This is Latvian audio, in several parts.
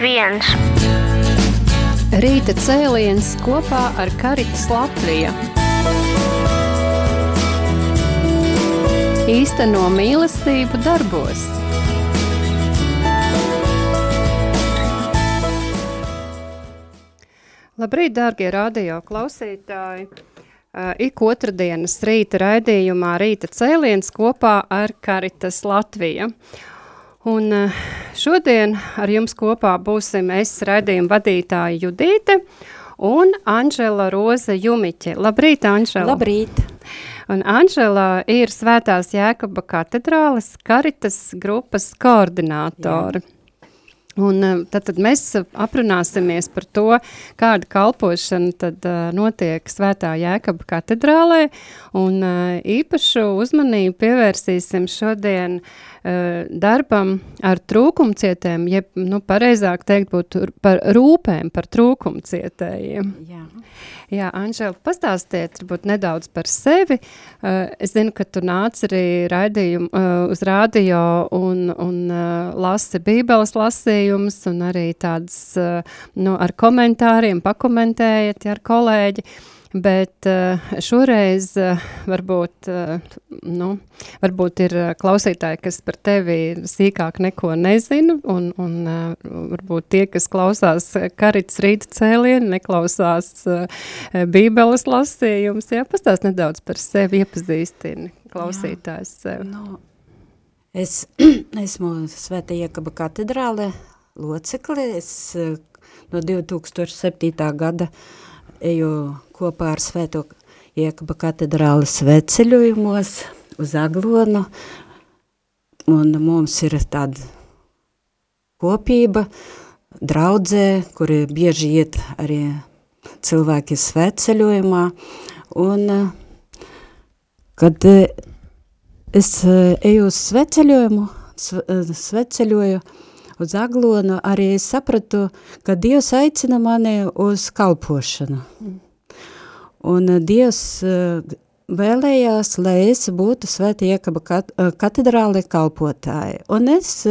viens. Rīta cēliens kopā ar Karitas Latviju. Īsteno mīlestību darbos. Labrīt, dārgie radio klausītāji! Uh, ik otrdienas rīta raidījumā Rīta cēliens kopā ar Karitas Latviju. Un uh, šodien ar jums kopā būsim es raidījuma vadītāja Judīte un Anžela Roze Jumiķe. Labrīt, Anžela! Labrīt! Un Anžela ir Svētās Jēkaba katedrāles Karitas grupas koordinātori. Jā. Un eh, tad, tad mēs aprunāsimies par to, kāda kalpošana tad uh, notiek Svētā Jēkaba katedrālē, un uh, īpašu uzmanību pievērsīsim šodien uh, darbam ar trūkumcietēm, jeb, nu, pareizāk teikt būtu par rūpēm, par trūkumcietējiem. Jā. Jā, Anžela, pastāstiet varbūt nedaudz par sevi. Uh, es zinu, ka tu nāc arī raidījumu, uh, uz rādio un, un uh, lasi bībeles lasījumus un arī tādas uh, nu, ar komentāriem pakomentējat ja, ar kolēģi. Bet uh, šoreiz uh, varbūt, nu, varbūt ir klausītāji, kas par tevi sīkāk neko nezina, un, un varbūt tie, kas klausās karits rīta cēlienu, neklausās bībeles lasījums. Jā, pastāst nedaudz par sevi, iepazīstini klausītājs sevi. Nu, es esmu Svēta Iekaba katedrāle locekli, es no 2007. gada eju kopā ar Svēto Iekaba katedrāli sveceļojumos uz Aglonu, un mums ir tāda kopība, draudzē, kuri bieži iet arī cilvēki sveceļojumā, un kad es eju uz sveceļojumu, sveceļoju uz Aglonu, arī es sapratu, ka Dievs aicina mani uz kalpošanu. Mm. Un eh, Dievs eh, vēlējās, lai es būtu Svēta Iekaba kat eh, katedrāle kalpotāja. Un es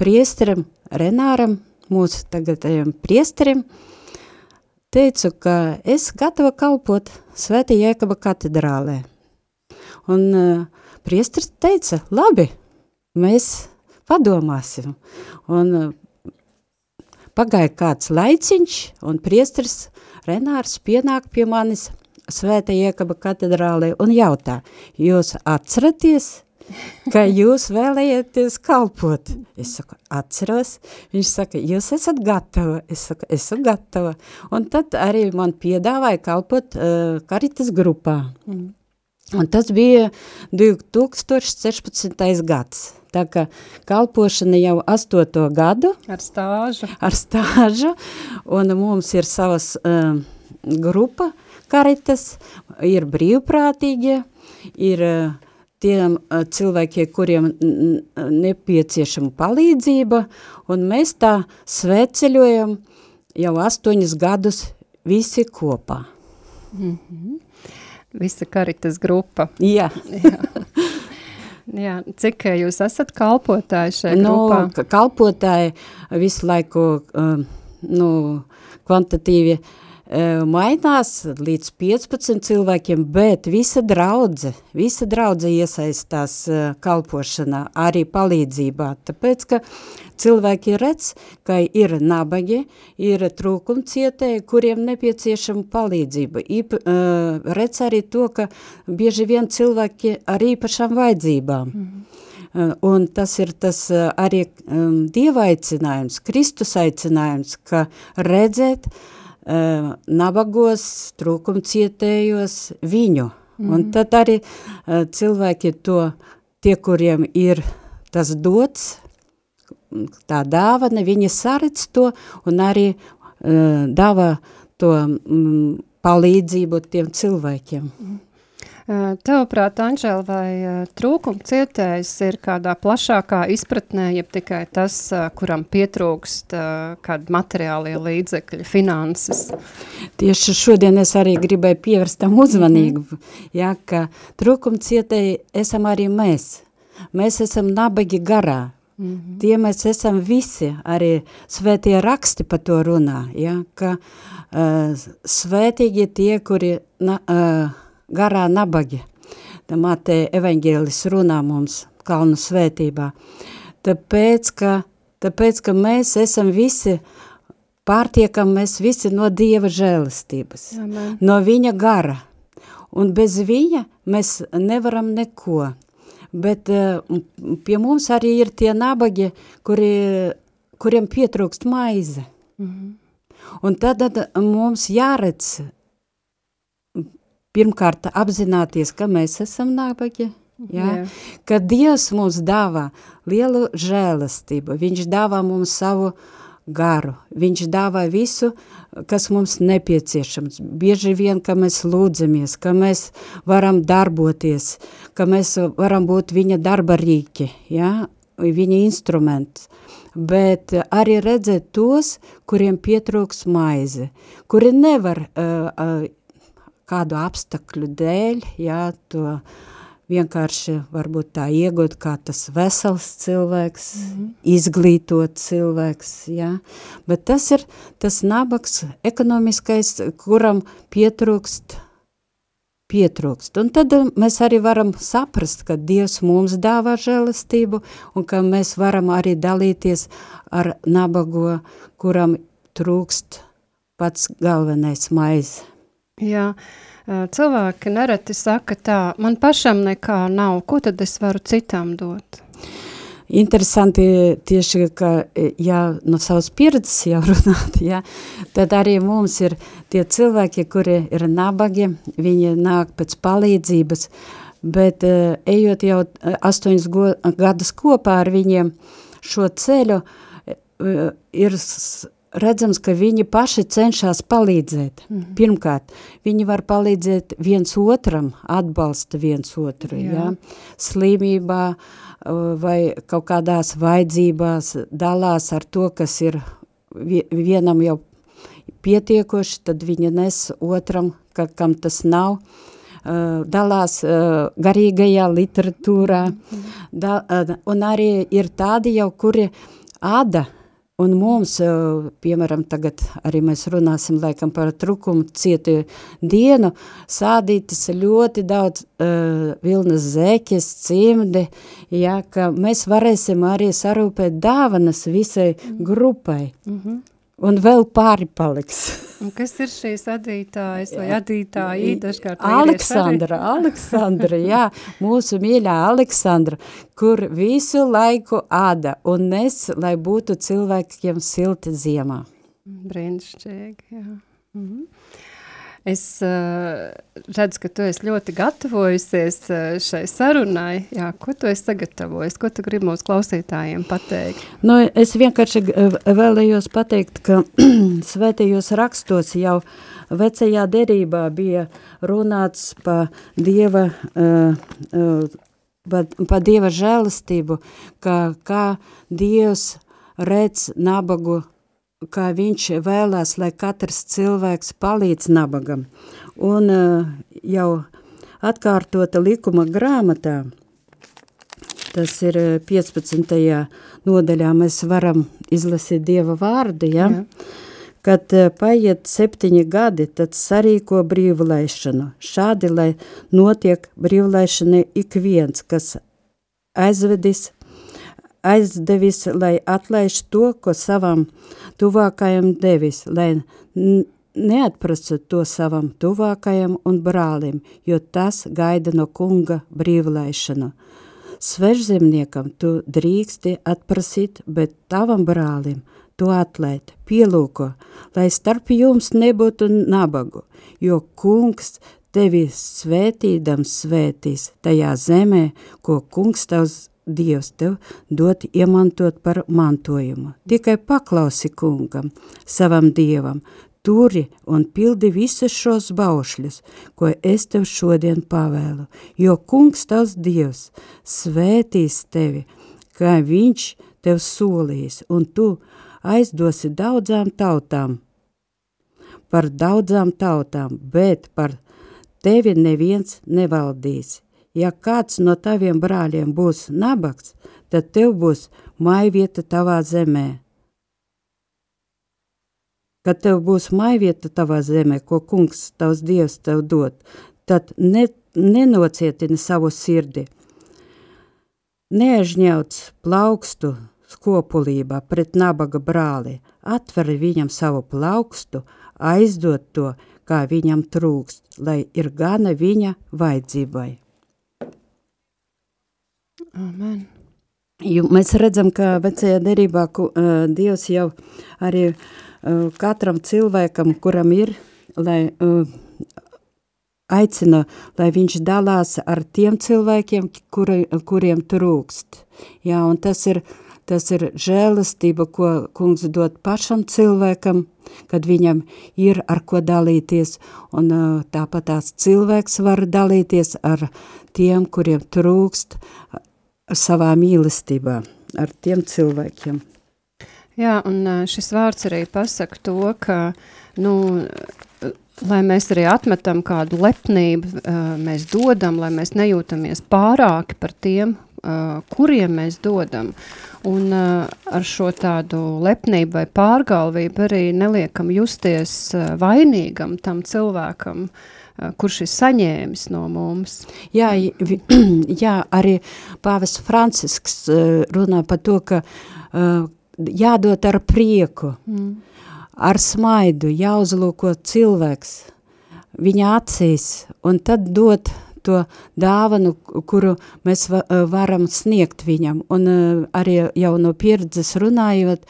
priesterim Renāram, mūsu tagadējam priesterim, teicu, ka es gatava kalpot Svēta Jēkaba katedrālē. Un priesteris teica, labi, mēs padomāsim. Un uh, pagāja kāds laiciņš, un priesteris Renārs pienāk pie manis Svēta Iekaba katedrālē un jautā, jūs atceraties, ka jūs vēlējieties kalpot? Es saku, atceros. Viņš saka, jūs esat gatava. Es saku, esmu gatava. Un tad arī man piedāvāja kalpot uh, karitas grupā. Mm. Un tas bija 2016. gads. Tā kā kalpošana jau astoto gadu. Ar stāžu. Ar stāžu, un mums ir savas uh, grupa karitas, ir brīvprātīgie, ir uh, tiem uh, cilvēkiem, kuriem nepieciešama palīdzība, un mēs tā sveceļojam jau astoņus gadus visi kopā. Mm -hmm. Visa karitas grupa. Jā. Jā. Jā, cik eh, jūs esat kalpotāji šajā nu, grupā? Kalpotāji visu laiku um, nu, kvantitīvi uh, mainās līdz 15 cilvēkiem, bet visa draudze, visa draudze iesaistās uh, kalpošanā, arī palīdzībā, tāpēc, ka Cilvēki redz, ka ir nabagi, ir trūkumcietēji, kuriem nepieciešama palīdzība. Īpa, uh, redz arī to, ka bieži vien cilvēki ar īpašām vajadzībām. Mm -hmm. Un tas ir tas arī um, Dieva aicinājums, Kristus aicinājums, ka redzēt uh, nabagos, trūkumcietējos viņu. Mm -hmm. Un tad arī uh, cilvēki to, tie, kuriem ir tas dots, tā dāvana, viņa saredz to un arī uh, dāvā to mm, palīdzību tiem cilvēkiem. Mm. Tavuprāt, Anžēl, vai trūkuma cietējs ir kādā plašākā izpratnē, jeb tikai tas, kuram pietrūkst kādi materiālie līdzekļi, finanses? Tieši šodien es arī gribēju pievērst tam uzmanību, mm -hmm. ja, ka trūkuma cietēji esam arī mēs. Mēs esam nabagi garā, Mm -hmm. Tie mēs esam visi, arī svētie raksti par to runā, ja, ka uh, svētīgi tie, kuri na, uh, garā nabagi. Māte evaņģēlis runā mums kalnu svētībā. Tāpēc, ka, tāpēc, ka mēs esam visi pārtiekam, mēs visi no Dieva žēlistības, Amen. no viņa gara. Un bez viņa mēs nevaram neko bet uh, pie mums arī ir tie nabagi, kuri, kuriem pietrūkst maize. Mm -hmm. Un tad, tad mums jāredz, pirmkārt apzināties, ka mēs esam nabagi, ja? yeah. ka Dievs mums dāvā lielu žēlastību, viņš dāvā mums savu uh, garu. Viņš dāvā visu, kas mums nepieciešams. Bieži vien, ka mēs lūdzamies, ka mēs varam darboties, ka mēs varam būt viņa darba rīki, ja? viņa instruments. Bet arī redzēt tos, kuriem pietrūks maize, kuri nevar uh, uh, kādu apstakļu dēļ, ja, to uh, vienkārši varbūt tā iegūt kā tas vesels cilvēks, mm -hmm. izglītot cilvēks, jā. Bet tas ir tas nabaks ekonomiskais, kuram pietrūkst, pietrūkst. Un tad mēs arī varam saprast, ka Dievs mums dāvā žēlistību un ka mēs varam arī dalīties ar nabago, kuram trūkst pats galvenais maize. Jā, cilvēki nereti saka tā, man pašam nekā nav, ko tad es varu citam dot? Interesanti tieši, ka, ja no savas pieredzes jau runāt, ja, tad arī mums ir tie cilvēki, kuri ir nabagi, viņi nāk pēc palīdzības, bet ejot jau astoņus gadus kopā ar viņiem šo ceļu, ir redzams, ka viņi paši cenšas palīdzēt. Mm -hmm. Pirmkārt, viņi var palīdzēt viens otram, atbalsta viens otru, Jā. ja? slimībā vai kaut kādās vajadzībās dalās ar to, kas ir vienam jau pietiekoši, tad viņa nes otram, ka, kam tas nav, dalās garīgajā literatūrā, -hmm. da, un arī ir tādi jau, kuri ada, Un mums, eh, piemēram, tagad arī mēs runāsim laikam par trukumu cietu dienu, sādītas ļoti daudz uh, vilnas zēķes, cimdi, ja, ka mēs varēsim arī sarūpēt dāvanas visai grupai. Mm -hmm. Un vēl pāri paliks. Un kas ir šīs adītājas vai adītāji? Dažkārt Aleksandra, Aleksandra, jā, mūsu mīļā Aleksandra, kur visu laiku āda un nes, lai būtu cilvēkiem silti ziemā. Brīnišķīgi, jā. Mhm. Es uh, redzu, ka tu esi ļoti gatavojusies uh, šai sarunai. Jā, ko tu esi sagatavojis? Ko tu gribi mūsu klausītājiem pateikt? Nu, es vienkārši vēlējos pateikt, ka svētījos rakstos jau vecajā derībā bija runāts pa Dieva, uh, uh, pa, pa Dieva žēlastību, ka kā Dievs redz nabagu kā viņš vēlās, lai katrs cilvēks palīdz nabagam. Un uh, jau atkārtota likuma grāmatā, tas ir 15. nodaļā, mēs varam izlasīt Dieva vārdu, ja? Jā. Kad uh, paiet septiņi gadi, tad sarīko brīvlaišanu. Šādi, lai notiek brīvlaišana ik viens, kas aizvedis aizdevis, lai atlaiž to, ko savam tuvākajam devis, lai neatprasu to savam tuvākajam un brālim, jo tas gaida no kunga brīvlaišanu. Svežzemniekam tu drīksti atprasīt, bet tavam brālim to atlaid, pielūko, lai starp jums nebūtu nabagu, jo kungs tevi svētīdams svētīs tajā zemē, ko kungs tavs Dievs tev dot iemantot par mantojumu. Tikai paklausi kungam, savam dievam, turi un pildi visus šos baušļus, ko es tev šodien pavēlu, jo kungs tavs dievs svētīs tevi, kā viņš tev solīs, un tu aizdosi daudzām tautām, par daudzām tautām, bet par tevi neviens nevaldīs, ja kāds no taviem brāļiem būs nabaks, tad tev būs maivieta tavā zemē. Kad tev būs maivieta tavā zemē, ko kungs tavs dievs tev dod, tad ne, nenocietina savu sirdi. Neažņauts plaukstu skopulībā pret nabaga brāli, atver viņam savu plaukstu, aizdot to, kā viņam trūkst, lai ir gana viņa vajadzībai. Amen. Jo mēs redzam, ka vecajā derībā uh, Dievs jau arī uh, katram cilvēkam, kuram ir, lai uh, aicina, lai viņš dalās ar tiem cilvēkiem, kuri, kuriem trūkst. Jā, un tas ir, tas ir žēlastība, ko kungs dod pašam cilvēkam, kad viņam ir ar ko dalīties, un tāpat tās cilvēks var dalīties ar tiem, kuriem trūkst, savā mīlestībā ar tiem cilvēkiem. Jā, un šis vārds arī pasaka to, ka, nu, lai mēs arī atmetam kādu lepnību, mēs dodam, lai mēs nejūtamies pārāki par tiem, kuriem mēs dodam. Un ar šo tādu lepnību vai pārgalvību arī neliekam justies vainīgam tam cilvēkam, uh, kurš ir saņēmis no mums. Jā, jā arī pāvis Francisks runā par to, ka jādod ar prieku, mm. ar smaidu, jāuzlūko cilvēks viņa acīs, un tad dot to dāvanu, kuru mēs varam sniegt viņam. Un arī jau no pieredzes runājot,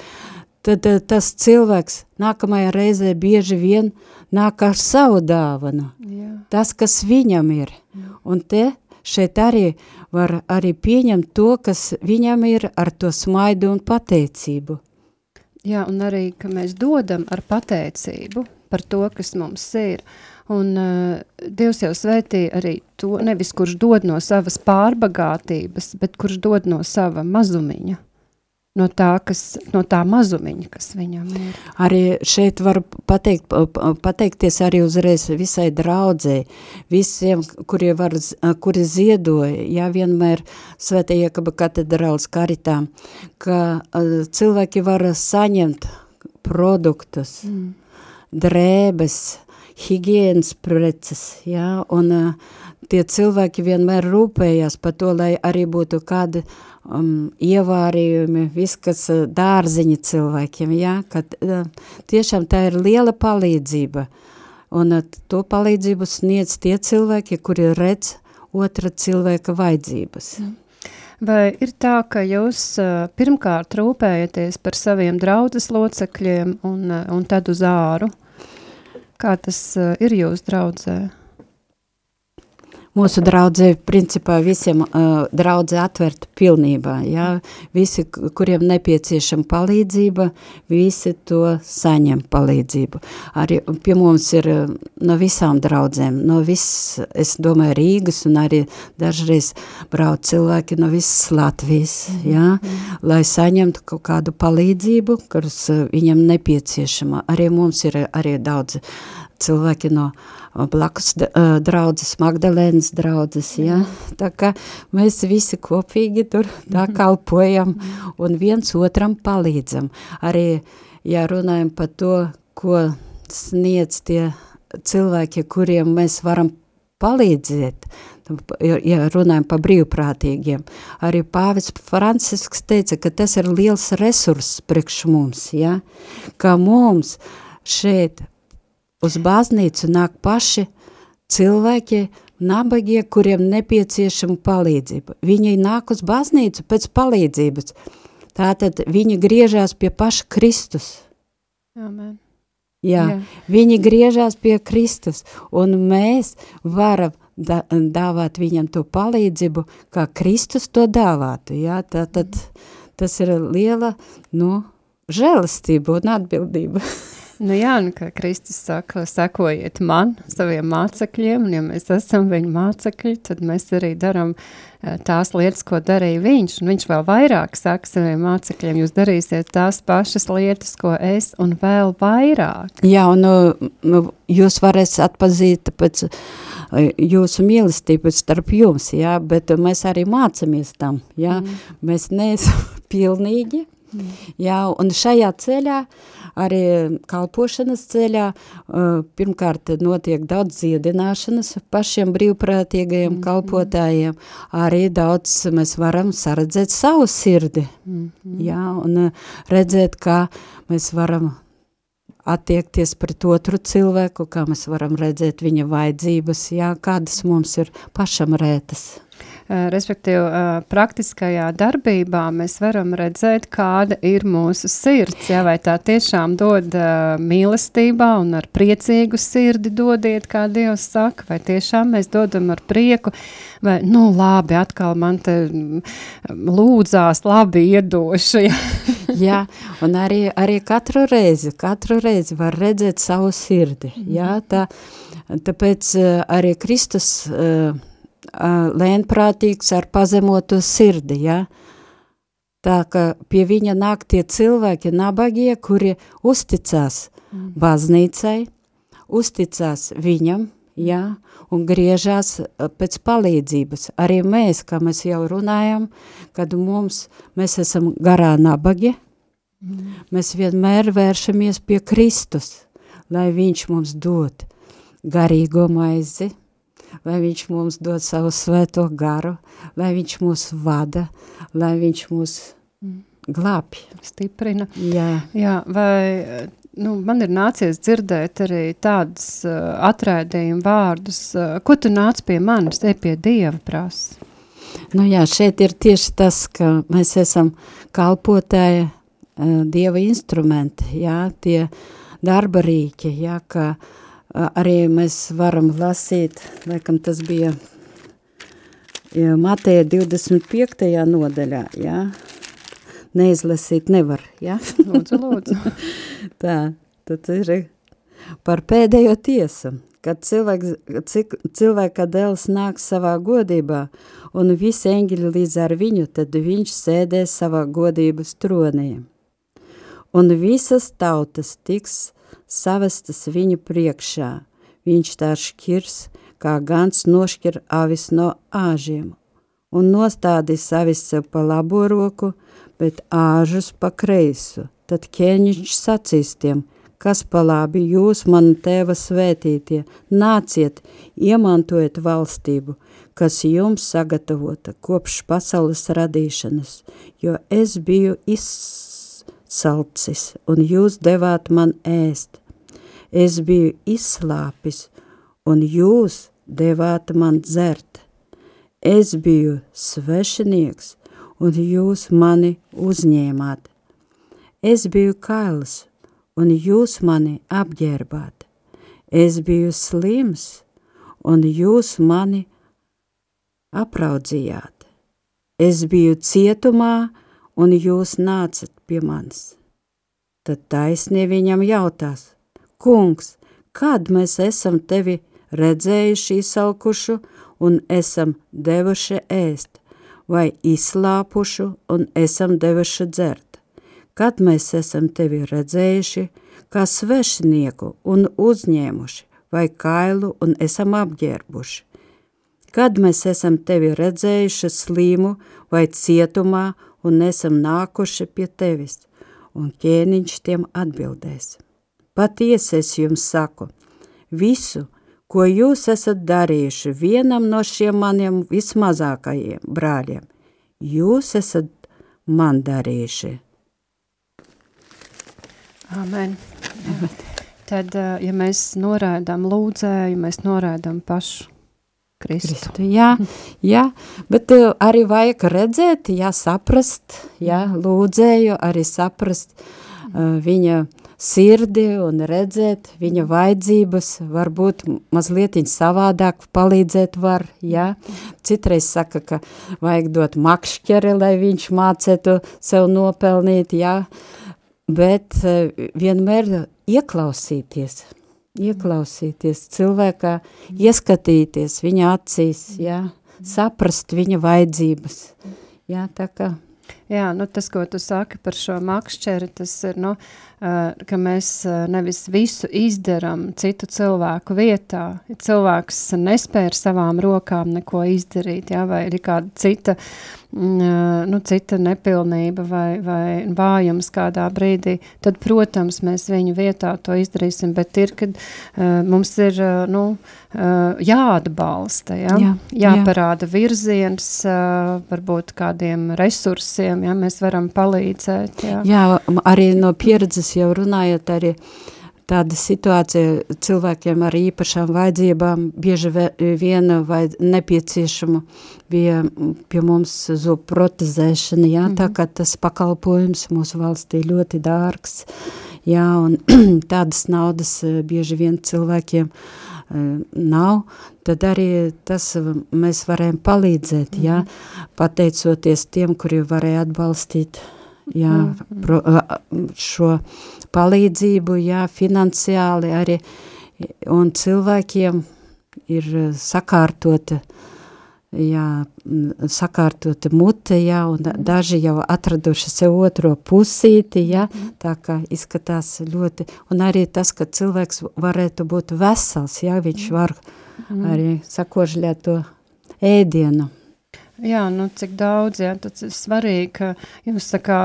tad tas cilvēks nākamajā reizē bieži vien nāk ar savu dāvanu. Jā. Tas, kas viņam ir. Jā. Un te šeit arī var arī pieņemt to, kas viņam ir ar to smaidu un pateicību. Jā, un arī, ka mēs dodam ar pateicību par to, kas mums ir. Un uh, Dievs jau svētīja arī to, nevis kurš dod no savas pārbagātības, bet kurš dod no sava mazumiņa no tā, kas, no tā mazumiņa, kas viņam ir. Arī šeit var pateikt, pateikties arī uzreiz visai draudzē, visiem, kuri, var, kuri ziedoja, jā, vienmēr Svētā Iekaba katedrāls karitā, ka uh, cilvēki var saņemt produktus, mm. drēbes, higienas preces, jā, un uh, tie cilvēki vienmēr rūpējās par to, lai arī būtu kādi uh, um, ievārījumi, viss, kas uh, dārziņa cilvēkiem, jā, kad uh, tiešām tā ir liela palīdzība, un uh, to palīdzību sniedz tie cilvēki, kuri redz otra cilvēka vajadzības. Mm. Vai ir tā, ka jūs uh, pirmkārt rūpējaties par saviem draudzes locekļiem un, uh, un tad uz āru? Kā tas uh, ir jūs draudzē? Mūsu draudzē, principā visiem uh, draudzē atverta pilnībā, jā, visi, kuriem nepieciešama palīdzība, visi to saņem palīdzību. Arī pie mums ir no visām draudzēm, no viss, es domāju, Rīgas un arī dažreiz brauc cilvēki no visas Latvijas, jā, lai saņemtu kaut kādu palīdzību, kas viņam nepieciešama. Arī mums ir arī daudz cilvēki no uh, blakus draudzes, Magdalēnas draudzes, ja? tā kā mēs visi kopīgi tur tā mhm. kalpojam un viens otram palīdzam. Arī, ja runājam par to, ko sniedz tie cilvēki, kuriem mēs varam palīdzēt, ja runājam par brīvprātīgiem. Arī pāvis Francisks teica, ka tas ir liels resurss priekš mums, ja? ka mums šeit uz baznīcu nāk paši cilvēki, nabagie, kuriem nepieciešama palīdzība. Viņi nāk uz baznīcu pēc palīdzības. Tātad viņi griežās pie paša Kristus. Amen. Jā, Jā, viņi griežās pie Kristus, un mēs varam da, dāvāt viņam to palīdzību, kā Kristus to dāvātu. Jā, tātad tas ir liela, nu, žēlastība un atbildība. Nu jā, nu, kā Kristus saka, sekojiet man, saviem mācekļiem, un ja mēs esam viņa mācekļi, tad mēs arī daram uh, tās lietas, ko darīja viņš, un viņš vēl vairāk saka saviem mācekļiem, jūs darīsiet tās pašas lietas, ko es, un vēl vairāk. Jā, un nu, jūs varēsiet atpazīt pēc jūsu mīlestību starp jums, jā, bet mēs arī mācamies tam, jā, mm. mēs neesam pilnīgi, mm. jā, un šajā ceļā, arī kalpošanas ceļā, pirmkārt notiek daudz dziedināšanas pašiem brīvprātīgajiem mm. kalpotājiem, arī daudz mēs varam saredzēt savu sirdi, mm. jā, un redzēt, kā mēs varam attiekties pret otru cilvēku, kā mēs varam redzēt viņa vajadzības, jā, kādas mums ir pašam rētas. Respektīvi, praktiskajā darbībā mēs varam redzēt, kāda ir mūsu sirds. Jā, vai tā tiešām dod mīlestībā un ar priecīgu sirdi dodiet, kā Dievs saka, vai tiešām mēs dodam ar prieku, vai, nu, labi, atkal man te lūdzās, labi iedošu. Jā, jā un arī, arī katru reizi, katru reizi var redzēt savu sirdi. Jā, tā, tāpēc arī Kristus uh, lēnprātīgs ar pazemotu sirdi, ja? Tā ka pie viņa nāk tie cilvēki nabagie, kuri uzticās mm. baznīcai, uzticās viņam, ja? un griežās pēc palīdzības. Arī mēs, kā mēs jau runājam, kad mums, mēs esam garā nabagi, mm. mēs vienmēr vēršamies pie Kristus, lai viņš mums dod garīgo maizi, lai viņš mums dod savu svēto garu, lai viņš mūs vada, lai viņš mūs glābj. Stiprina. Jā. Jā, vai nu, man ir nācies dzirdēt arī tādus uh, atraidījumu vārdus, uh, ko tu nāc pie manis, ej pie Dieva prasa? Nu jā, šeit ir tieši tas, ka mēs esam kalpotāja uh, Dieva instrumenti, jā, tie darba rīki, jā, ka uh, arī mēs varam lasīt, laikam tas bija ja, Mateja 25. nodaļā, jā, neizlasīt nevar, jā. Lūdzu, lūdzu. Tā, tad ir par pēdējo tiesu, kad cilvēks, cilvēka dēls nāks savā godībā, un visi eņģeļi līdz ar viņu, tad viņš sēdēs savā godības tronī. Un visas tautas tiks savestas viņu priekšā. Viņš tā šķirs, kā gans nošķir avis no āžiem, un nostādīs avis sev pa labo roku, bet āžus pa kreisu. Tad ķēniņš sacīs tiem, kas pa labi jūs, manu tēva svētītie, nāciet, iemantojiet valstību, kas jums sagatavota kopš pasaules radīšanas, jo es biju izsākums salcis, un jūs devāt man ēst. Es biju izslāpis, un jūs devāt man dzert. Es biju svešinieks, un jūs mani uzņēmāt. Es biju kails, un jūs mani apģērbāt. Es biju slims, un jūs mani apraudzījāt. Es biju cietumā, un jūs nācat pie manis. Tad taisnie viņam jautās, kungs, kad mēs esam tevi redzējuši izsalkušu un esam devuši ēst, vai izslāpušu un esam devuši dzert? Kad mēs esam tevi redzējuši, kā svešinieku un uzņēmuši, vai kailu un esam apģērbuši? Kad mēs esam tevi redzējuši slimu vai cietumā un esam nākuši pie tevis, un ķēniņš tiem atbildēs. Patiesi es jums saku, visu, ko jūs esat darījuši vienam no šiem maniem vismazākajiem brāļiem, jūs esat man darījuši. Amen. Jā. Tad, ja mēs norādām lūdzēju, mēs norādām pašu Kristu. Kristu jā, jā, bet uh, arī vajag redzēt, jā, saprast, jā, lūdzēju arī saprast uh, viņa sirdi un redzēt viņa vajadzības, varbūt mazliet savādāk palīdzēt var, jā. Citreiz saka, ka vajag dot makšķeri, lai viņš mācētu sev nopelnīt, jā. bet uh, vienmēr ieklausīties, ieklausīties cilvēkā, ieskatīties viņa acīs, jā, saprast viņa vajadzības, jā, tā kā. Jā, nu tas, ko tu saki par šo makšķeri, tas ir, nu, uh, ka mēs uh, nevis visu izdaram citu cilvēku vietā. Ja cilvēks nespēja ar savām rokām neko izdarīt, jā, vai ir kāda cita uh, nu, cita nepilnība vai, vai vājums kādā brīdī, tad, protams, mēs viņu vietā to izdarīsim, bet ir, kad mums ir, nu, jāatbalsta, ja? jā, jāparāda jā. virziens, varbūt kādiem resursiem, ja mēs varam palīdzēt. Jā, jā arī no pieredzes jau runājot, arī tāda situācija cilvēkiem ar īpašām vajadzībām bieži vien vai nepieciešama bija pie mums zubu protezēšana, jā, mm -hmm. tā kā tas pakalpojums mūsu valstī ļoti dārgs, jā, un tādas naudas e, bieži vien cilvēkiem uh, nav, tad arī tas mēs varējām palīdzēt, jā, -hmm. pateicoties tiem, kuri varēja atbalstīt, jā, mm pro, šo palīdzību, jā, finansiāli arī, un cilvēkiem ir sakārtota, jā, sakārtota mute, jā, un daži jau atraduši sev otro pusīti, jā, tā kā izskatās ļoti, un arī tas, ka cilvēks varētu būt vesels, jā, viņš var arī sakožļēt to ēdienu. Jā, nu cik daudz, jā, tas ir svarīgi, ka jūs tā kā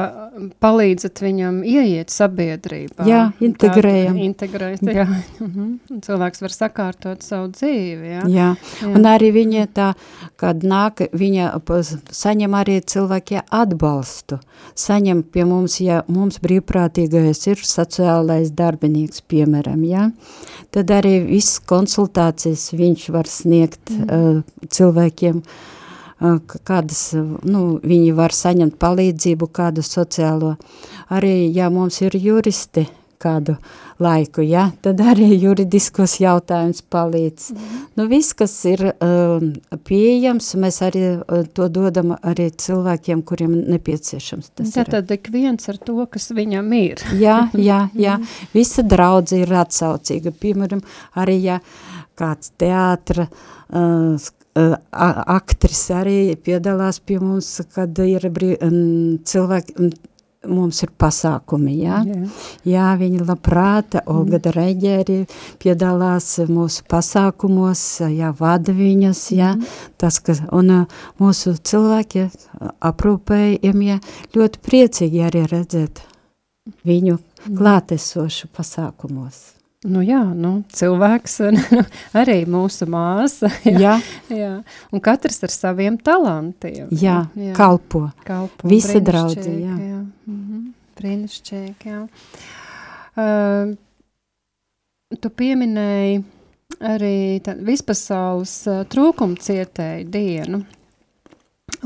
palīdzat viņam ieiet sabiedrībā. Jā, integrējam. Integrēt, jā. Mhm. Cilvēks var sakārtot savu dzīvi, jā. Jā, jā. un arī viņa tā, kad nāk, viņa saņem arī cilvēki atbalstu. Saņem pie mums, ja mums brīvprātīgais ir sociālais darbinieks, piemēram, jā. Tad arī viss konsultācijas viņš var sniegt mm. uh, cilvēkiem, uh, kādas, nu, viņi var saņemt palīdzību, kādu sociālo. Arī, ja mums ir juristi kādu laiku, ja, tad arī juridiskos jautājums palīdz. Mm. Nu, viss, kas ir uh, pieejams, mēs arī uh, to dodam arī cilvēkiem, kuriem nepieciešams tas Tātad ik viens ar to, kas viņam ir. jā, jā, jā. Visa draudze ir atsaucīga. Piemēram, arī, ja kāds teātra uh, aktris arī piedalās pie mums, kad ir cilvēki, mums ir pasākumi, jā? Jā. jā, viņi labprāt, Olga mm. Reģeri piedalās mūsu pasākumos, jā, vada viņas, jā, mm. tas, ka, un mūsu cilvēki aprūpējamie ļoti priecīgi arī redzēt viņu klātesošu pasākumos. Nu jā, nu, cilvēks nu, arī mūsu māsa. Jā, jā. jā. Un katrs ar saviem talantiem. Jā, jā. kalpo. kalpo. Visi draudzi, jā. jā. Mhm. Brīnišķīgi, jā. Uh, tu pieminēji arī vispasaules uh, trūkumcietēju dienu.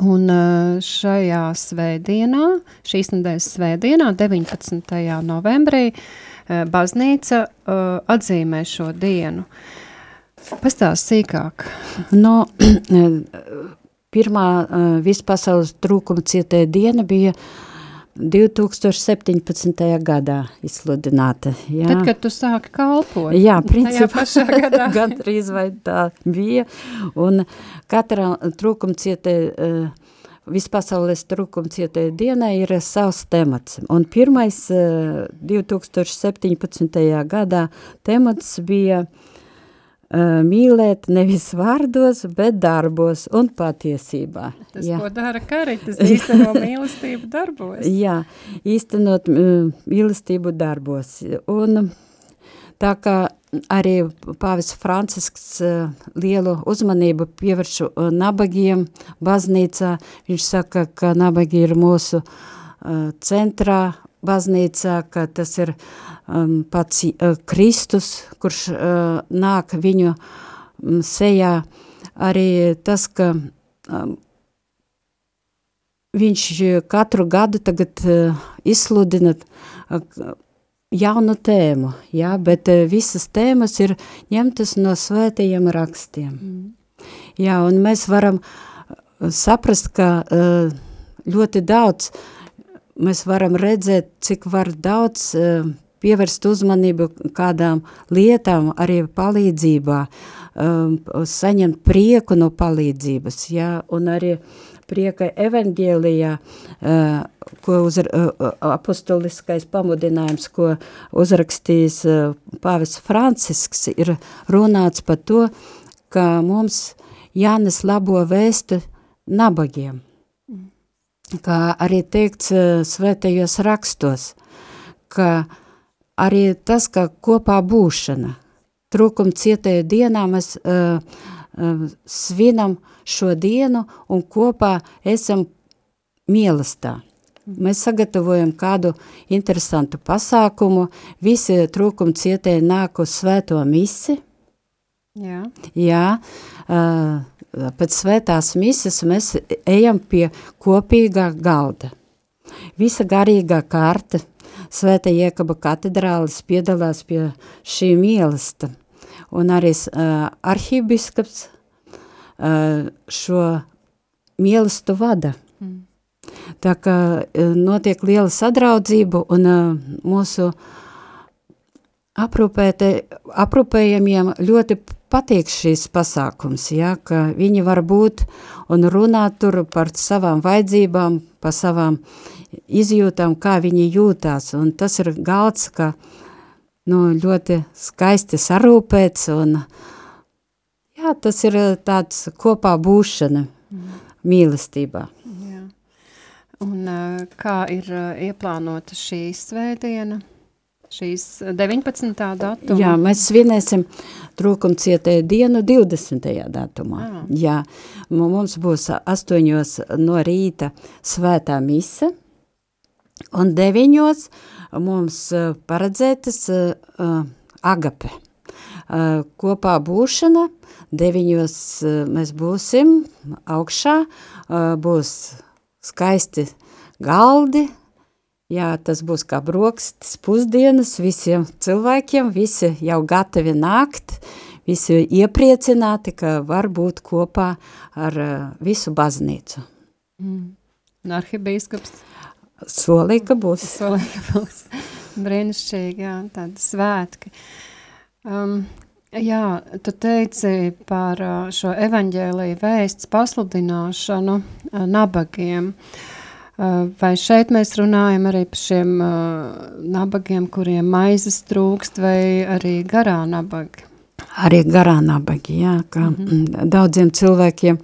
Un šajā svētdienā, šīs nedēļas svētdienā, 19. novembrī, uh, baznīca uh, atzīmē šo dienu. Pastāst sīkāk. No, pirmā uh, vispasaules trūkuma cietē diena bija 2017. gadā izsludināta. Jā. Tad, kad tu sāki kalpot. Jā, principā gan trīs vai tā bija. Un katra trūkuma cietē uh, vispasaules trūkumcietēja dienai ir savs temats. Un pirmais 2017. Eh, gadā temats bija uh, mīlēt nevis vārdos, bet darbos un patiesībā. Tas, Jā. ko dara karitas, īsteno mīlestību darbos. Jā, īstenot mīlestību darbos. Un tā kā arī pāvis Francisks uh, lielu uzmanību pievērš uh, nabagiem baznīcā. Viņš saka, ka nabagi ir mūsu uh, centrā baznīcā, ka tas ir um, pats uh, Kristus, kurš uh, nāk viņu um, sejā. Arī tas, ka um, viņš katru gadu tagad uh, izsludina uh, jaunu tēmu, jā, bet uh, visas tēmas ir ņemtas no svētajiem rakstiem. Mm. Jā, un mēs varam saprast, ka uh, ļoti daudz mēs varam redzēt, cik var daudz uh, pievērst uzmanību kādām lietām, arī palīdzībā, saņemt prieku no palīdzības, ja, un arī prieka evaņģēlijā, uh, ko uz, uh, apostoliskais pamudinājums, ko uzrakstījis pāvis Francisks, ir runāts par to, ka mums jānes labo vēstu nabagiem. Kā arī teikts svētajos rakstos, ka arī tas, ka kopā būšana, trūkuma cietēju dienā mēs uh, svinam šo dienu un kopā esam mīlestā. Mēs sagatavojam kādu interesantu pasākumu, visi trūkuma cietēji nāk uz svēto misi. Jā. Jā, uh, pēc svētās mises mēs ejam pie kopīgā galda. Visa garīgā kārta Svētā Iekaba katedrālis piedalās pie šī mīlesta, un arī uh, arhibiskaps uh, šo mīlestu vada. Mm. Tā kā uh, notiek liela sadraudzība un uh, mūsu aprūpējamiem ļoti patīk šīs pasākums, ja, ka viņi var būt un runāt tur par savām vajadzībām, par savām izjūtām, kā viņi jūtās, un tas ir galds, ka nu, ļoti skaisti sarūpēts, un jā, tas ir tāds kopā būšana mm. mīlestībā. Jā. Un kā ir ieplānota šī svētdiena? Šīs 19. datuma? Jā, mēs svinēsim trūkumcietēju dienu 20. datumā. Ah. Jā, mums būs 8 no rīta svētā mise, Un deviņos mums uh, paredzētas uh, agape. Uh, kopā būšana, deviņos mēs būsim augšā, būs skaisti galdi, jā, tas būs kā brokstis pusdienas visiem cilvēkiem, visi jau gatavi nākt, visi iepriecināti, ka var būt kopā ar visu baznīcu. Mm. Un arhibīskaps? Solīja, ka būs. Solīja, ka būs. Brīnišķīgi, jā, tādi svētki. Um, jā, tu teici par uh, šo evaņģēliju vēsts pasludināšanu uh, nabagiem. Uh, vai šeit mēs runājam arī par šiem nabagiem, kuriem maizes trūkst, vai arī garā nabagi? Arī garā nabagi, jā, kā mm -hmm. daudziem cilvēkiem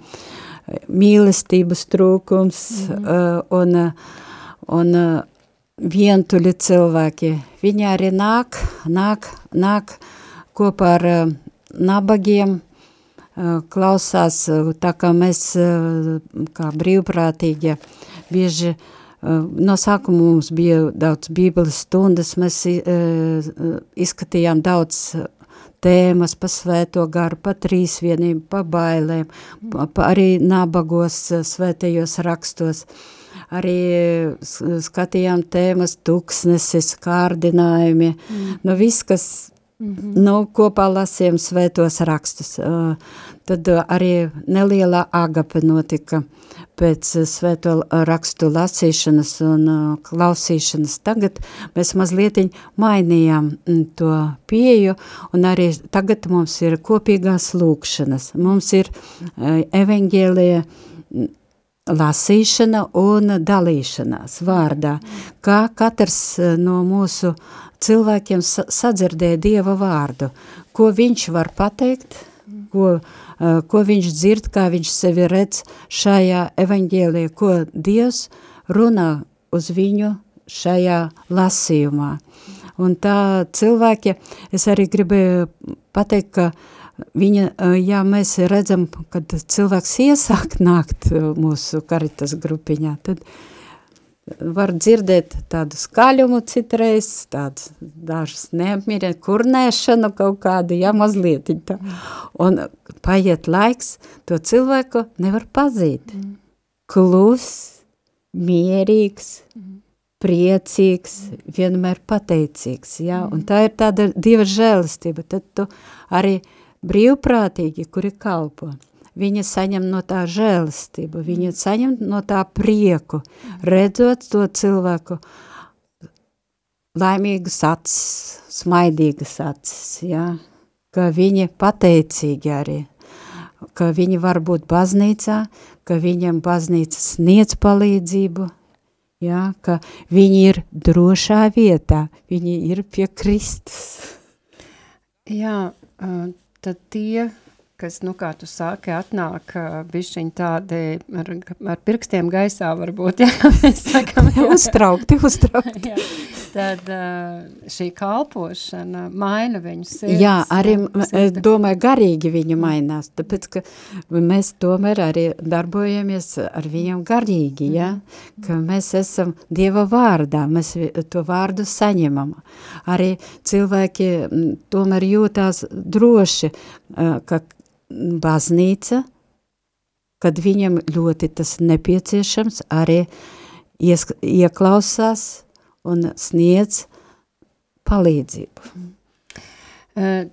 mīlestības trūkums mm -hmm. un un uh, vientuļi cilvēki, viņi arī nāk, nāk, nāk kopā ar uh, nabagiem, uh, klausās, uh, tā kā mēs uh, kā brīvprātīgi bieži uh, no sākuma mums bija daudz bībeles stundas, mēs izskatījām daudz tēmas pa svēto garu, pa trīsvienību, pa bailēm, pa, pa arī nabagos svētajos rakstos. Uh, arī skatījām tēmas tuksnesis, kārdinājumi, mm. nu viss, kas Mm -hmm. nu, kopā lasījām svētos rakstus. Uh, tad arī nelielā agape notika pēc svēto rakstu lasīšanas un uh, klausīšanas. Tagad mēs mazliet mainījām to pieju, un arī tagad mums ir kopīgās lūkšanas. Mums ir uh, evaņģēlija lasīšana un dalīšanās vārdā, kā katrs eh, no mūsu cilvēkiem sadzirdē Dieva vārdu, ko viņš var pateikt, ko, eh, ko viņš dzird, kā viņš sevi redz šajā evaņģēlī, ko Dievs runā uz viņu šajā lasījumā. Un tā cilvēki, es arī gribēju pateikt, ka Viņa, ja mēs redzam, kad cilvēks iesāk nākt mūsu karitas grupiņā, tad var dzirdēt tādu skaļumu citreiz, tādas dažas neapmierē, kurnēšanu kaut kādu, ja mazliet tā. Un paiet laiks, to cilvēku nevar pazīt. Klus, mierīgs, priecīgs, vienmēr pateicīgs, ja? un tā ir tāda dieva žēlistība, tad tu arī brīvprātīgi, kuri kalpo. viņa saņem no tā žēlistību, viņa saņem no tā prieku, redzot to cilvēku laimīgas acis, smaidīgas acis, ja? ka viņi pateicīgi arī, ka viņi var būt baznīcā, ka viņam baznīca sniedz palīdzību, ja? ka viņi ir drošā vietā, viņi ir pie Kristus. Jā, tad tie, kas, nu, kā tu sāki, atnāk bišķiņ tādi ar, ar pirkstiem gaisā varbūt, jā, mēs sakam. Jā. uztraukti, uztraukti. jā. Tad šī kalpošana maina viņu sirds. Jā, arī, es domāju, garīgi viņu mainās, tāpēc, ka mēs tomēr arī darbojamies ar viņiem garīgi, jā, ka mēs esam Dieva vārdā, mēs to vārdu saņemam. Arī cilvēki tomēr jūtās droši, ka baznīca, kad viņam ļoti tas nepieciešams, arī ies, ieklausās un sniedz palīdzību.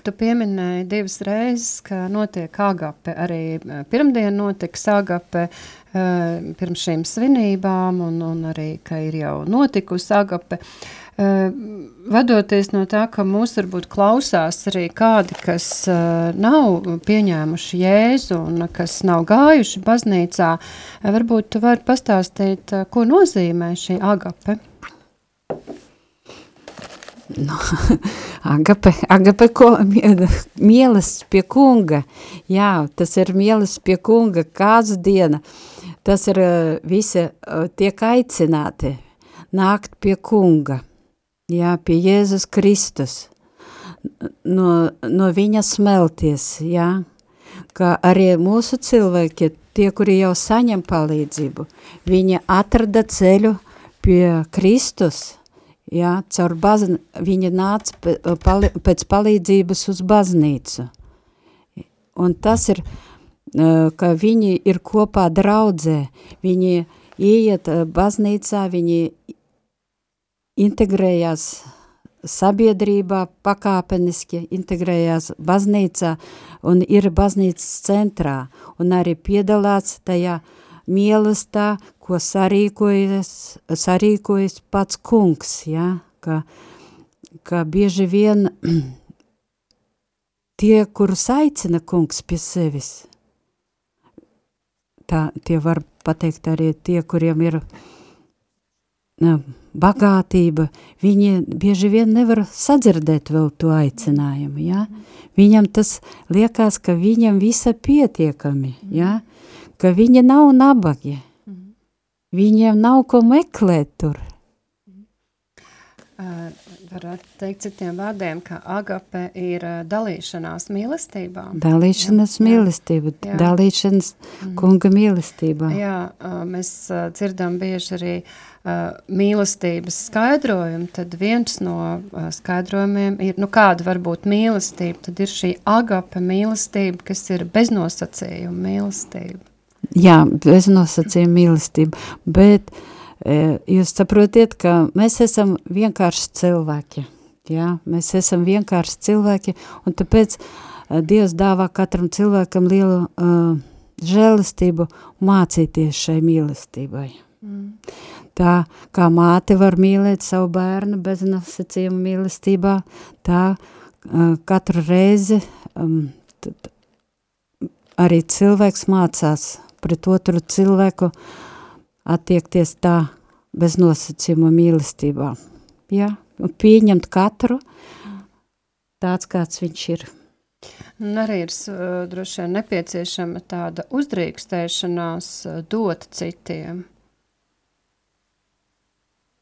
Tu pieminēji divas reizes, ka notiek agape, arī pirmdien notiks agape pirms šīm svinībām un, un arī, ka ir jau notikusi agape. Uh, vadoties no tā, ka mūs varbūt klausās arī kādi, kas nav pieņēmuši Jēzu un kas nav gājuši baznīcā, varbūt tu vari pastāstīt, ko nozīmē šī agape? No, agape, agape ko, mielas pie kunga, jā, tas ir mielas pie kunga, kāds diena, tas ir visi tiek aicināti nākt pie kunga jā, pie Jēzus Kristus, no, no viņa smelties, jā, ka arī mūsu cilvēki, tie, kuri jau saņem palīdzību, viņi atrada ceļu pie Kristus, jā, caur bazn, viņi nāca pēc palīdzības uz baznīcu. Un tas ir, ka viņi ir kopā draudzē, viņi ieiet baznīcā, viņi integrējās sabiedrībā pakāpeniski, integrējās baznīcā un ir baznīcas centrā un arī piedalās tajā mīlestā, ko sarīkojas, sarīkojas pats kungs, ja? ka, ka bieži vien tie, kurus aicina kungs pie sevis, tā, tie var pateikt arī tie, kuriem ir ne, bagātība, viņi bieži vien nevar sadzirdēt vēl to aicinājumu, ja? Viņam tas liekas, ka viņam visa pietiekami, ja? Ka viņi nav nabagi, viņiem nav ko meklēt tur. Uh, varētu teikt citiem vārdiem, ka agape ir uh, dalīšanās mīlestībā. Dalīšanās jā, mīlestība, jā. dalīšanas mm. kunga mīlestībā. Jā, uh, mēs uh, dzirdam bieži arī uh, Uh, mīlestības skaidrojumu, tad viens no uh, skaidrojumiem ir, nu kāda var būt mīlestība, tad ir šī agape mīlestība, kas ir beznosacījuma mīlestība. Jā, beznosacījuma mīlestība, bet e, jūs saprotiet, ka mēs esam vienkārši cilvēki, jā, mēs esam vienkārši cilvēki, un tāpēc Dievs dāvā katram cilvēkam lielu uh, žēlistību mācīties šai mīlestībai. Mm tā kā māte var mīlēt savu bērnu bez nosacījuma mīlestībā, tā uh, katru reizi um, arī cilvēks mācās pret otru cilvēku attiekties tā bez nosacījuma mīlestībā. Ja? Un pieņemt katru tāds, kāds viņš ir. Un arī ir uh, droši vien nepieciešama tāda uzdrīkstēšanās uh, dot citiem.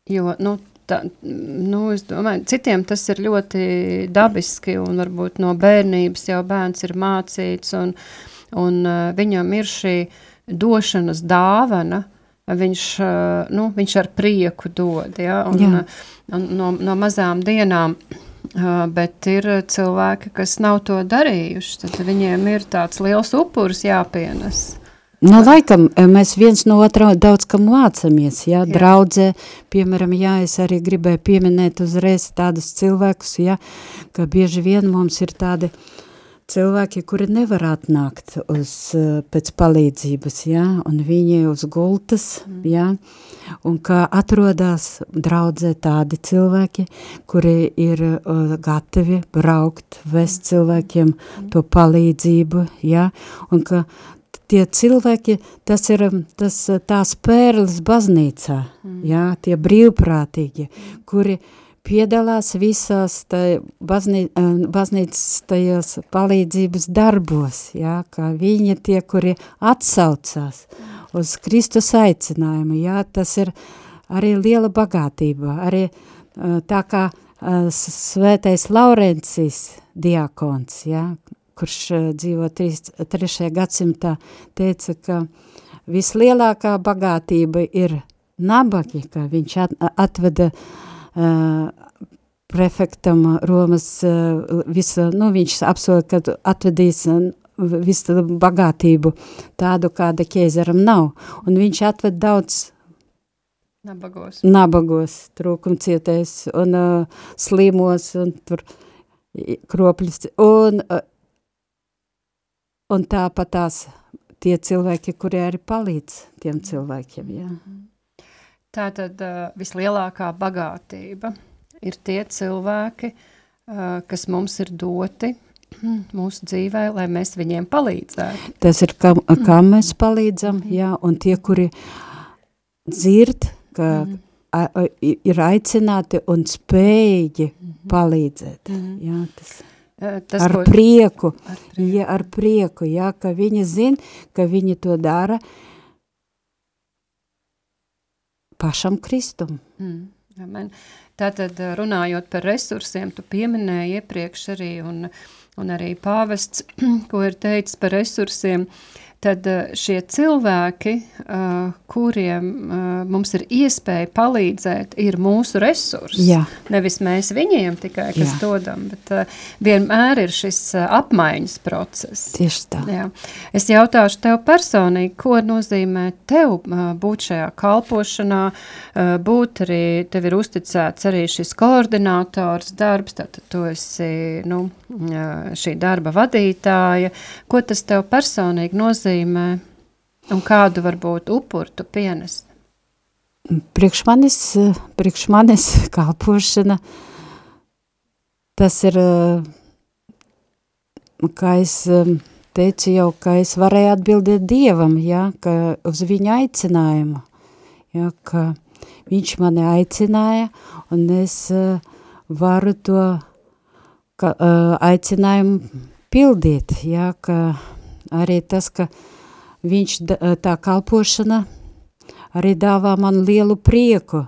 Jo, nu, tā, nu, es domāju, citiem tas ir ļoti dabiski, un varbūt no bērnības jau bērns ir mācīts, un, un uh, viņam ir šī došanas dāvana, viņš, uh, nu, viņš ar prieku dod, ja, un, Jā. un no, no mazām dienām, uh, bet ir cilvēki, kas nav to darījuši, tad viņiem ir tāds liels upurs jāpienes. Nu, laikam, eh, mēs viens no otra daudz kam mācamies, jā, jā. draudzē, piemēram, jā, es arī gribēju pieminēt uzreiz tādus cilvēkus, jā, ka bieži vien mums ir tādi cilvēki, kuri nevar atnākt uz, uh, pēc palīdzības, ja, un viņi uz gultas, mm. ja, un ka atrodas draudzē tādi cilvēki, kuri ir uh, gatavi braukt, vest cilvēkiem mm. to palīdzību, ja, un ka tie cilvēki, tas ir tas, tās pērles baznīcā, mm. ja, tie brīvprātīgi, kuri uh, piedalās visās baznī, eh, baznīcas tajos palīdzības darbos, jā, kā viņi tie, kuri atsaucās uz Kristus aicinājumu, jā, tas ir arī liela bagātība, arī eh, tā kā eh, svētais Laurencis diakons, jā, kurš dzīvo 3. gadsimtā, teica, ka vislielākā bagātība ir nabagi, ka viņš atveda uh, prefektam Romas visa, nu, viņš apsola, ka atvedīs visu bagātību tādu, kāda ķēzaram nav. Un viņš atved daudz nabagos, nabagos trūkumcietējs un uh, slimos un tur kropļus. Un, uh, un tāpat tās tie cilvēki, kuri arī palīdz tiem cilvēkiem, jā. Mm -hmm. Tātad uh, vislielākā bagātība ir tie cilvēki, kas mums ir doti mūsu dzīvē, lai mēs viņiem palīdzētu. Tas ir, kam, kam mēs palīdzam, jā, un tie, kuri dzird, ka mm. a, a, ir aicināti un spējīgi mm. palīdzēt, jā, tas... Tas ar, būs, prieku, ar prieku, ja, ar prieku, jā, ka viņi zin, ka viņi to dara, uh, pašam Kristum. Mm, amen. Tātad runājot par resursiem, tu pieminēji iepriekš arī un, un arī pāvests, ko ir teicis par resursiem, tad eh, šie cilvēki, uh, kuriem uh, mums ir iespēja palīdzēt, ir mūsu resursi. Jā. Nevis mēs viņiem tikai, kas Jā. dodam, bet vienmēr ir šis apmaiņas process. Tieši tā. Jā. Es jautāšu tev personīgi, ko nozīmē tev būt šajā kalpošanā, būt arī, tev ir uzticēts arī šis koordinātors darbs, tātad tu esi, nu, šī darba vadītāja. Ko tas tev personīgi nozīmē un kādu varbūt upuru tu pienest? Priekš manis, priekš manis kalpošana, tas ir, kā es teicu jau, ka es varēju atbildēt Dievam, ja, ka uz viņa aicinājumu, ja, ka viņš mani aicināja un es varu to ka, aicinājumu pildīt, jā, ka arī tas, ka viņš tā kalpošana arī dāvā man lielu prieku,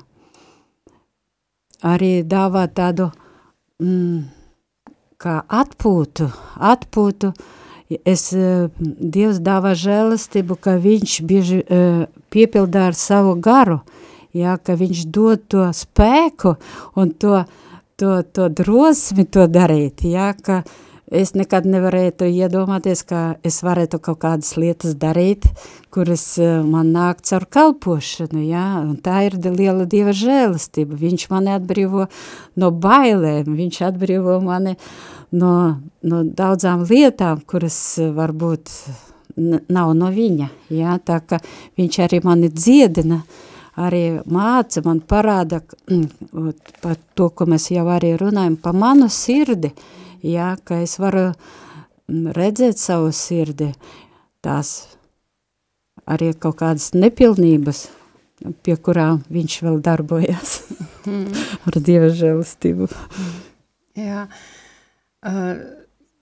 arī dāvā tādu mm, kā atpūtu, atpūtu, es, Dievs dāvā žēlastību, ka viņš bieži uh, piepildā ar savu garu, jā, ka viņš dod to spēku un to uh, to, to drosmi to darīt, ja, ka es nekad nevarētu iedomāties, ka es varētu kaut kādas lietas darīt, kuras eh, man nāk caur kalpošanu, ja, un tā ir liela Dieva žēlastība, viņš mani atbrīvo no bailēm, viņš atbrīvo mani no, no daudzām lietām, kuras varbūt nav no viņa, ja, tā ka viņš arī mani dziedina, uh, arī māca, man parāda par to, ko mēs jau arī runājam, pa manu sirdi, jā, ka es varu mm, redzēt savu sirdi, tās arī kaut kādas nepilnības, pie kurām viņš vēl darbojas mm. ar Dieva žēlistību. Jā, uh,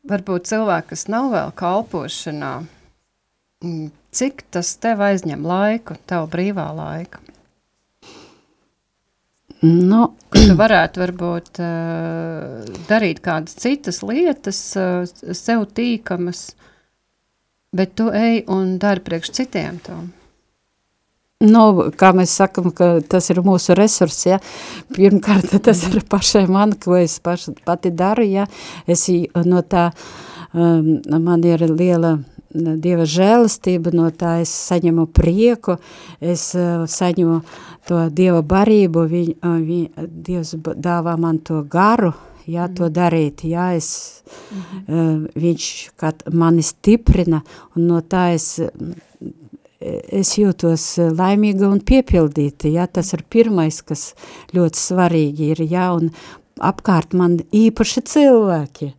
varbūt cilvēki, kas nav vēl kalpošanā, cik tas tev aizņem laiku, tavu brīvā laika? Nu, tu varētu varbūt uh, darīt kādas citas lietas, uh, sev tīkamas, bet tu ej un dari priekš citiem to. Nu, kā mēs sakam, ka tas ir mūsu resurs, ja. Pirmkārt, tas ir pašai man, ko es paši, pati daru, ja. Es no tā, um, man ir liela Dieva žēlastība, no tā es saņemu prieku, es uh, saņemu to Dieva barību, viņ, viņ, Dievs dāvā man to garu, jā, to darīt, jā, es, uh, viņš kā mani stiprina, un no tā es, es jūtos laimīga un piepildīta, jā, tas ir pirmais, kas ļoti svarīgi ir, jā, un apkārt man īpaši cilvēki,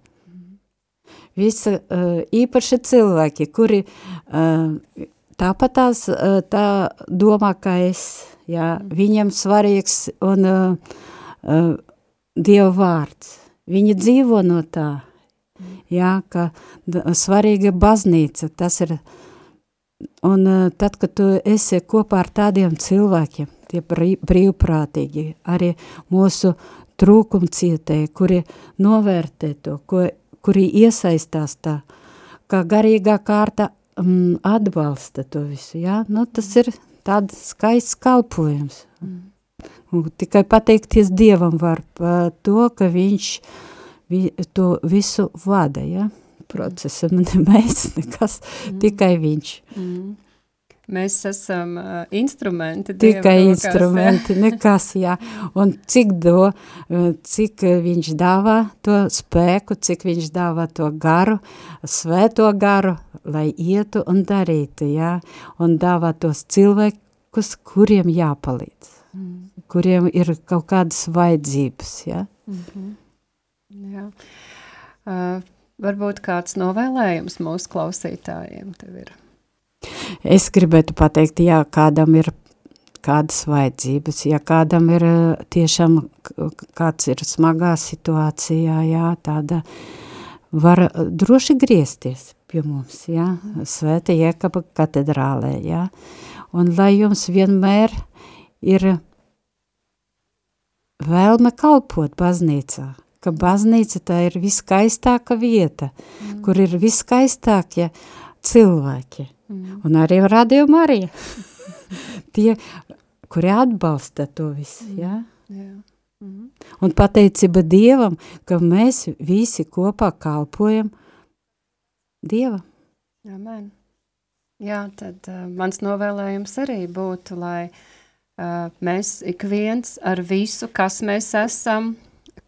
visa uh, īpaši cilvēki, kuri uh, tāpat tās uh, tā domā, kā es, jā, viņam svarīgs un uh, uh, Dieva vārds. Viņi dzīvo no tā, jā, ka svarīga baznīca, tas ir, un uh, tad, kad tu esi kopā ar tādiem cilvēkiem, tie brīvprātīgi, arī mūsu trūkumcietēji, kuri novērtē to, ko, kuri iesaistās tā, kā garīgā kārta um, atbalsta to visu, jā, nu tas ir tāds skaists kalpojums. Mm. Un tikai pateikties Dievam var par to, ka viņš vi, to visu vada, ja? procesa, ne mēs, nekas, mm. tikai viņš. Mm. Mēs esam uh, instrumenti. Tikai rokās, instrumenti, jā. nekas, jā. Un cik, do, cik viņš dāvā to spēku, cik viņš dāvā to garu, svēto garu, lai ietu un darītu, jā. Un dāvā tos cilvēkus, kuriem jāpalīdz. Mm kuriem ir kaut kādas vajadzības. Ja? Mm -hmm. Jā. Uh, varbūt kāds novēlējums mūsu klausītājiem tev ir? Es gribētu pateikt, jā, kādam ir kādas vajadzības, ja kādam ir tiešām kāds ir smagā situācijā, jā, tāda var droši griezties pie mums, jā, Svēta Jēkaba katedrālē, jā, un lai jums vienmēr ir vēlme kalpot baznīcā, ka baznīca tā ir viskaistāka vieta, mm. kur ir viskaistākie cilvēki. Mm. Un arī Radio Marija. Tie, kuri atbalsta to visu, mm. ja? Jā. Mm. Un pateicība Dievam, ka mēs visi kopā kalpojam Dievam. Amen. Jā, tad uh, mans novēlējums arī būtu, lai uh, mēs ik viens ar visu, kas mēs esam,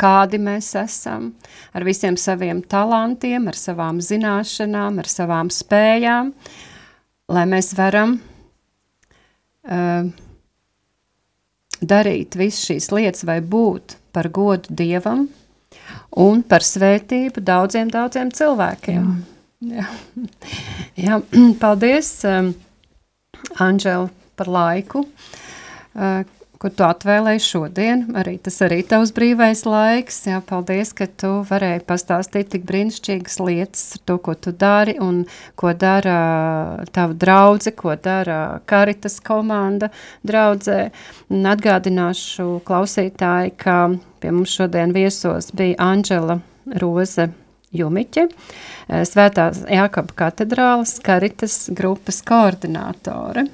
kādi mēs esam, ar visiem saviem talantiem, ar savām zināšanām, ar savām spējām, lai mēs varam uh, darīt visu šīs lietas vai būt par godu Dievam un par svētību daudziem, daudziem cilvēkiem. Jā, Jā. Jā. paldies, um, Anžela, par laiku. Uh, kur tu atvēlēji šodien. Arī tas arī tavs brīvais laiks. Jā, paldies, ka tu varēji pastāstīt tik brīnišķīgas lietas ar to, ko tu dari un ko dara tava draudze, ko dara Karitas komanda draudzē. Un atgādināšu klausītāji, ka pie mums šodien viesos bija Anģela Roze Jumiķe, uh, Svētās Jākaba katedrālas Karitas grupas koordinātore.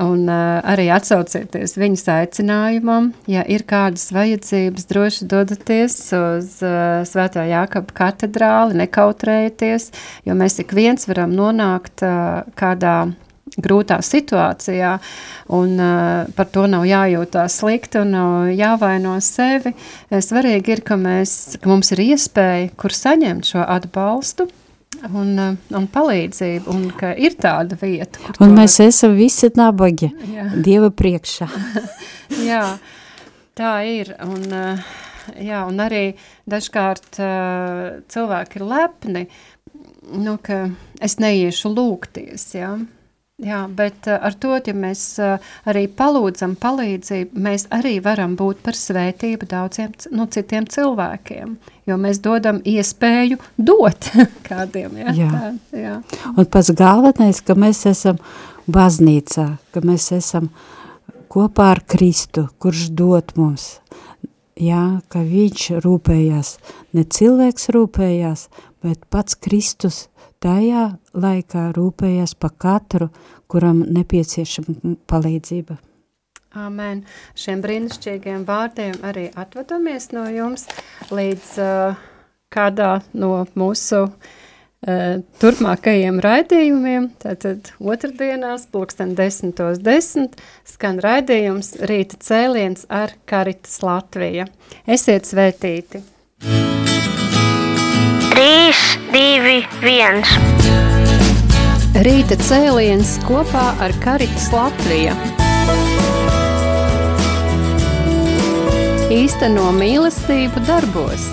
Un uh, arī atsaucieties viņas aicinājumam, ja ir kādas vajadzības, droši dodaties uz uh, Svētā Jākaba katedrāli, nekautrējieties, jo mēs ik viens varam nonākt uh, kādā grūtā situācijā, un uh, par to nav jājūtās slikti un nav jāvaino sevi. Svarīgi ir, ka, mēs, ka mums ir iespēja, kur saņemt šo atbalstu, un, eh, un palīdzību, un ka ir tāda vieta. Un mēs var... esam visi nabagi jā. Dieva priekšā. jā, tā ir, un, eh, jā, un arī dažkārt uh, cilvēki ir lepni, nu, ka es neiešu lūgties, jā, Jā, bet ar to, ja mēs arī palūdzam palīdzību, mēs arī varam būt par svētību daudziem nu, citiem cilvēkiem jo mēs dodam iespēju dot kādiem. Ja? Jā. Tā, jā. Un pats galvenais, ka mēs esam baznīcā, ka mēs esam kopā ar Kristu, kurš dot mums, jā, ka viņš rūpējās, ne cilvēks rūpējās, bet pats Kristus tajā laikā rūpējās pa katru, kuram nepieciešama palīdzība. Amen. Šiem brīnišķīgiem vārdiem arī atvadamies no jums līdz uh, kādā no mūsu uh, turpmākajiem raidījumiem. Tātad otrdienās, pulksten desmitos desmit, skan raidījums Rīta cēliens ar Karitas Latvija. Esiet svētīti! 3, 2, 1. Rīta cēliens kopā ar Karitas Latviju. Īsteno mīlestību darbos.